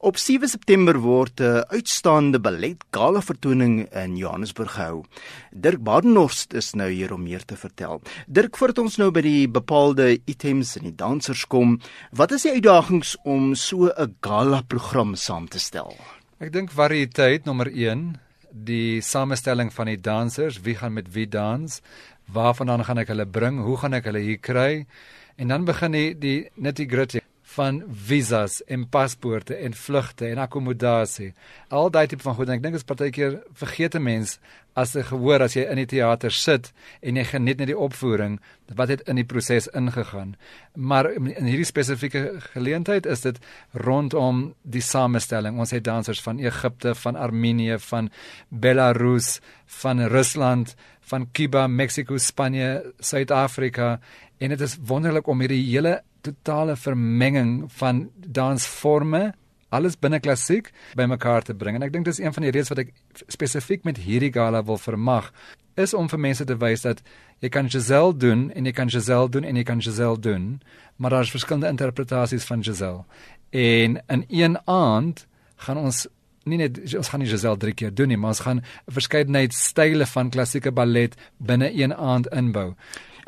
Op 7 September word 'n uitstaande ballet gala vertoning in Johannesburg gehou. Dirk Badenhorst is nou hier om meer te vertel. Dirk, voordat ons nou by die bepaalde items en die dansers kom, wat is die uitdagings om so 'n gala program saam te stel? Ek dink variëteit nommer 1, die samestelling van die dansers, wie gaan met wie dans, waarvandaan gaan ek hulle bring, hoe gaan ek hulle hier kry? En dan begin die die nitty-gritty van visas en paspoorte en vlugte en akkommodasie. Al daai tipe van goed en ek dink dit is partykeer vergeete mens as jy gehoor as jy in die teater sit en jy geniet net die opvoering wat het in die proses ingegaan. Maar in hierdie spesifieke geleentheid is dit rondom die samestelling. Ons het dansers van Egipte, van Armenië, van Belarus, van Rusland, van Kuba, Mexiko, Spanje, Suid-Afrika en dit is wonderlik om hierdie hele totale vermenging van dansforme alles binne klassiek bymekaar te bring. En ek dink dis een van die redes wat ek spesifiek met hierdie gala wil vermag is om vir mense te wys dat jy kan Giselle doen en jy kan Giselle doen en jy kan Giselle doen maar daar's verskillende interpretasies van Giselle. En in een aand gaan ons nie net ons gaan nie Giselle drie keer doen nie maar ons gaan 'n verskeidenheid style van klassieke ballet binne een aand inbou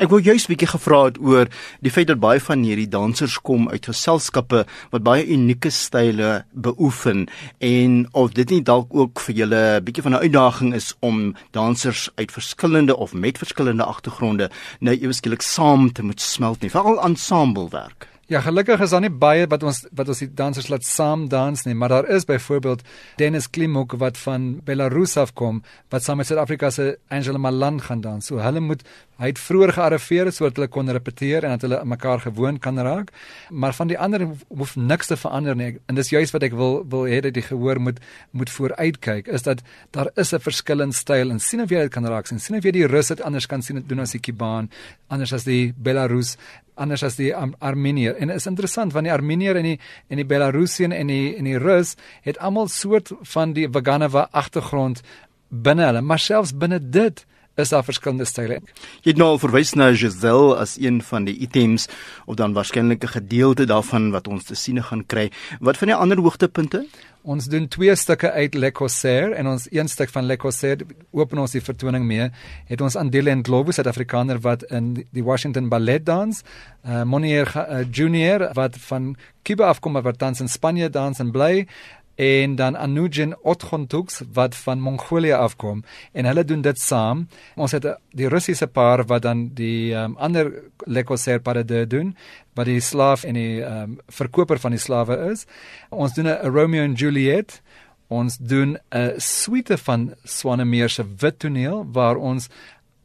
Ek wou juist 'n bietjie gevra het oor die feit dat baie van hierdie dansers kom uit geselskappe wat baie unieke style beoefen en of dit nie dalk ook vir julle 'n bietjie van 'n uitdaging is om dansers uit verskillende of met verskillende agtergronde nou eweskielik saam te moet smelt nie, veral ensemblewerk. Ja, gelukkig is daar nie baie wat ons wat ons die dansers laat saam dans nie, maar daar is byvoorbeeld Dennis Klimuk wat van Belarus afkom wat saam met Suid-Afrika se Angela Malan gaan dans. So hulle moet hy het vroeër gearriveer sodat hulle kon repeteer en dat hulle mekaar gewoon kan raak. Maar van die ander hoef niks te verander nie. En dis juist wat ek wil wil hê dat die gehoor moet moet vooruitkyk is dat daar is 'n verskillende styl en sien of jy dit kan raak sien. Sien of jy die Rus dit anders kan sien doen as die Kuban, anders as die Belarus anders as die Ar Armenier en is interessant want die Armenier en die en die Belarusian en die en die Rus het almal soort van die Vaganova agtergrond binne hulle maar selfs binne dit is daar verskillende style. Jy het nou al verwys na Giselle as een van die items of dan waarskynlik 'n gedeelte daarvan wat ons te sien gaan kry. Wat van die ander hoogtepunte? Ons doen twee stukke uit Le Corsair en ons een stuk van Le Corsair open ons die vertoning mee. Het ons Andile en Globus Suid-Afrikaner wat in die Washington Ballet dans, uh, Monier uh, Junior wat van Cuba afkom wat dans in Spanje dans en bly en dan Anujen Otkhontuks wat van Mongolië afkom en hulle doen dit saam. Ons het die Russiese paar wat dan die um, ander Lekoser parade doen wat die slaaf en die um, verkoper van die slawe is. Ons doen 'n Romeo en Juliet. Ons doen 'n suite van Swanemeer se wit toneel waar ons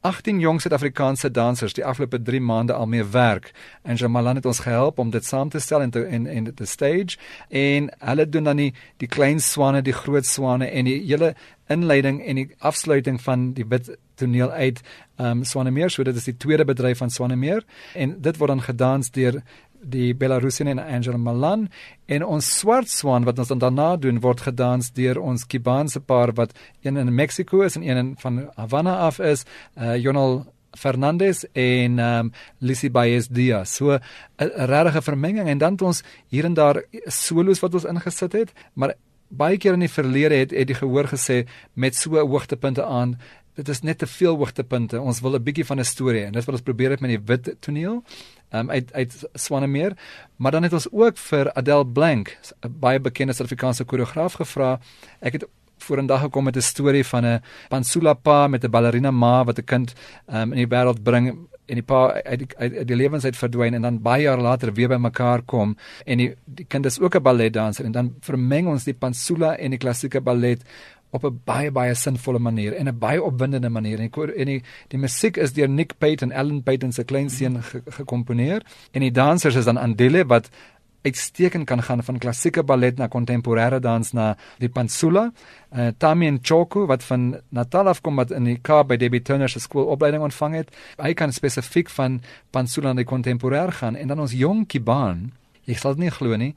18 jong Suid-Afrikaanse dansers die afgelope 3 maande al mee werk. En Jamalan het ons gehelp om dit saam te stel en te en en te stage en hulle doen dan die die klein swane, die groot swane en die hele inleiding en die afsluiting van die bid toneel uit um Swanemeer. So dit is die tweede bedryf van Swanemeer en dit word dan gedans deur die Belarusian en Angela Malan en ons swart swan wat ons dan daarna doen word gedans deur ons Kubaanse paar wat een in Mexico is en een van Havana af is, uh, Jonal Fernandez en um Lisi Baez Diaz. So 'n regte vermenging en dan het ons hier en daar solos wat ons ingesit het, maar baie keer in die verlede het het die gehoor gesê met so hoogtepunte aan dit is net te veel hoogtepunte. Ons wil 'n bietjie van 'n storie en dis wat ons probeer het met die wit toneel. Um uit uit Swanemeer, maar dan het ons ook vir Adele Blank, 'n baie bekende Suid-Afrikaanse koreograaf gevra. Ek het vorendag gekom met 'n storie van 'n Pansula pa met 'n ballerina ma wat 'n kind um in die wêreld bring en die pa uit die, uit die lewensheid verdwyn en dan baie jare later weer bymekaar kom en die die kind is ook 'n balletdanser en dan vermeng ons die Pansula en die klassieke ballet op 'n baie baie sinvolle manier en 'n baie opwindende manier. En die en die, die musiek is deur Nick Payton, Alan Payton se kleinseun gekomponeer en die dansers is dan Andile wat uitstekend kan gaan van klassieke ballet na kontemporêre dans na die Pansula. Uh, Tami en Choku wat van Natal af kom wat in die Kaap by Debbie Turner se skool opleiding ontvang het. Hy kan spesifiek van Pansula na die kontemporêr gaan en dan ons jong Kiban. Ek sal dit nie glo nie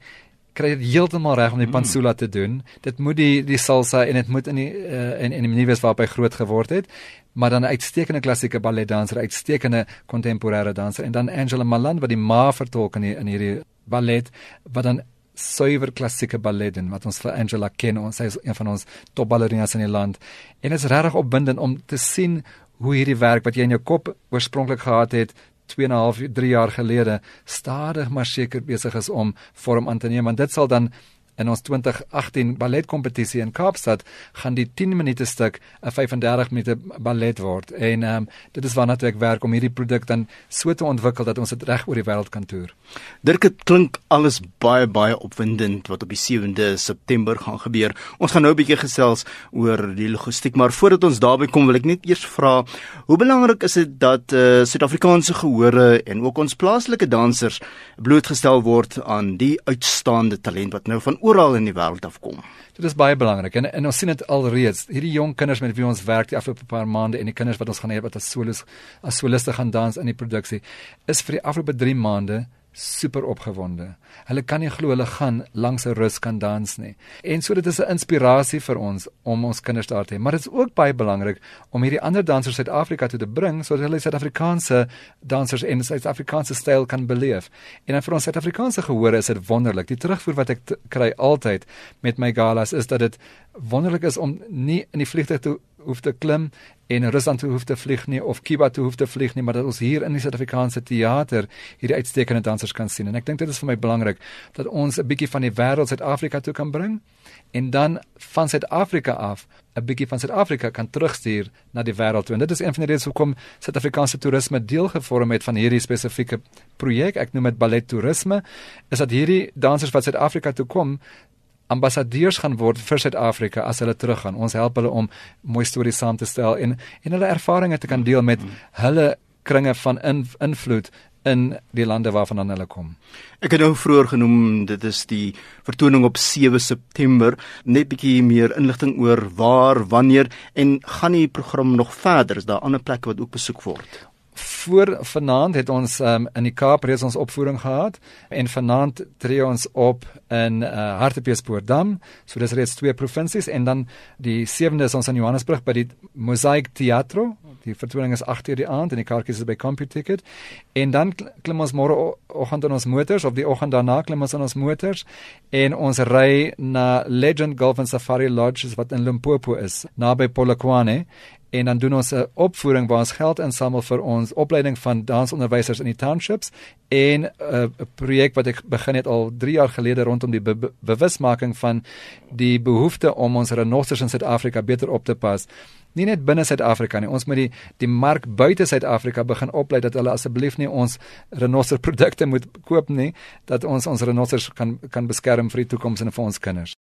kry dit heeltemal reg om die mm. pansula te doen. Dit moet die die salsa en dit moet in die uh, in in die manier wees waarop hy groot geword het. Maar dan 'n uitstekende klassieke balletdanser, uitstekende kontemporêre danser en dan Angela Malan wat die ma vertolk in die, in hierdie ballet wat dan suiwer klassieke ballet doen wat ons vir Angela ken. Ons sy is een van ons topballerinas in die land. En dit is regtig opwindend om te sien hoe hierdie werk wat jy in jou kop oorspronklik gehad het 2 en 'n half 3 jaar gelede stadig maar seker besig is om vorm aan te neem want dit sal dan in ons 2018 balletkompetisie in Kaapstad gaan die 10 minute stuk 'n 35 minute ballet word en ehm um, dit is waarna ek werk om hierdie produk dan so te ontwikkel dat ons dit reg oor die wêreld kan toer. Dirk dit klink alles baie baie opwindend wat op die 7de September gaan gebeur. Ons gaan nou 'n bietjie gesels oor die logistiek, maar voordat ons daarby kom wil ek net eers vra hoe belangrik is dit dat uh, Suid-Afrikaanse gehore en ook ons plaaslike dansers blootgestel word aan die uitstaande talent wat nou van oral in die wêreld afkom. Dit is baie belangrik en, en ons sien dit alreeds. Hierdie jong kinders met wie ons werk die afgelope paar maande en die kinders wat ons gaan hê wat as solos as soliste gaan dans in die produksie is vir die afgelope 3 maande super opgewonde. Hulle kan nie glo hulle gaan langs 'n rus kan dans nie. En so dit is 'n inspirasie vir ons om ons kinders daar te hê, maar dit is ook baie belangrik om hierdie ander dansers Suid-Afrika toe te bring sodat hulle Suid-Afrikaanse dansers en Suid-Afrikaanse styl kan beleef. En dan vir ons Suid-Afrikaanse gehore is dit wonderlik. Die terugvoer wat ek kry altyd met my galas is dat dit wonderlik is om nie in die vliegtuig te hoef te klim en Rusland toe hoef te vlieg nie of Kiba toe hoef te vlieg nie, maar dat ons hier in die Suid-Afrikaanse teater hierdie uitstekende dansers kan sien. En ek dink dit is vir my belangrik dat ons 'n bietjie van die wêreld Suid-Afrika toe kan bring en dan van Suid-Afrika af 'n bietjie van Suid-Afrika kan terugstuur na die wêreld toe. En dit is een van die redes hoekom Suid-Afrikaanse toerisme deel gevorm het van hierdie spesifieke projek. Ek noem dit ballet toerisme. Is dat hierdie dansers wat Suid-Afrika toe kom ambassadeurs gaan word vir Suid-Afrika as hulle teruggaan. Ons help hulle om mooi stories saam te stel en en hulle ervarings te kan deel met hulle kringe van in, invloed in die lande waarvan hulle kom. Ek het nou vroeër genoem dit is die vertoning op 7 September. Net bietjie meer inligting oor waar, wanneer en gaan die program nog verder? Is daar ander plekke wat ook besoek word? Voor vanaand het ons um, in die Kaap reeds ons opvoering gehad en vanaand tree ons op in uh, Hartbeespoortdam. So dis reeds twee provinsies en dan die 7de is ons in Johannesburg by die Mosaic Teatro. Die vertoning is 8:00 die aand en die kaartjies is by CompuTicket. En dan klim ons môre oggend in ons motors of die oggend daarna klim ons in ons motors en ons ry na Legend Golf and Safari Lodge wat in Limpopo is, naby Polokwane en dan doen ons 'n opvoering waar ons geld insamel vir ons opleiding van dansonderwysers in die townships en 'n projek wat ek begin het al 3 jaar gelede rondom die be bewusmaking van die behoefte om ons renosters in Suid-Afrika beter op te pas. Nie net binne Suid-Afrika nie, ons moet die die mark buite Suid-Afrika begin oplei dat hulle asseblief nie ons renoster produkte moet koop nie, dat ons ons renosters kan kan beskerm vir die toekoms en vir ons kinders.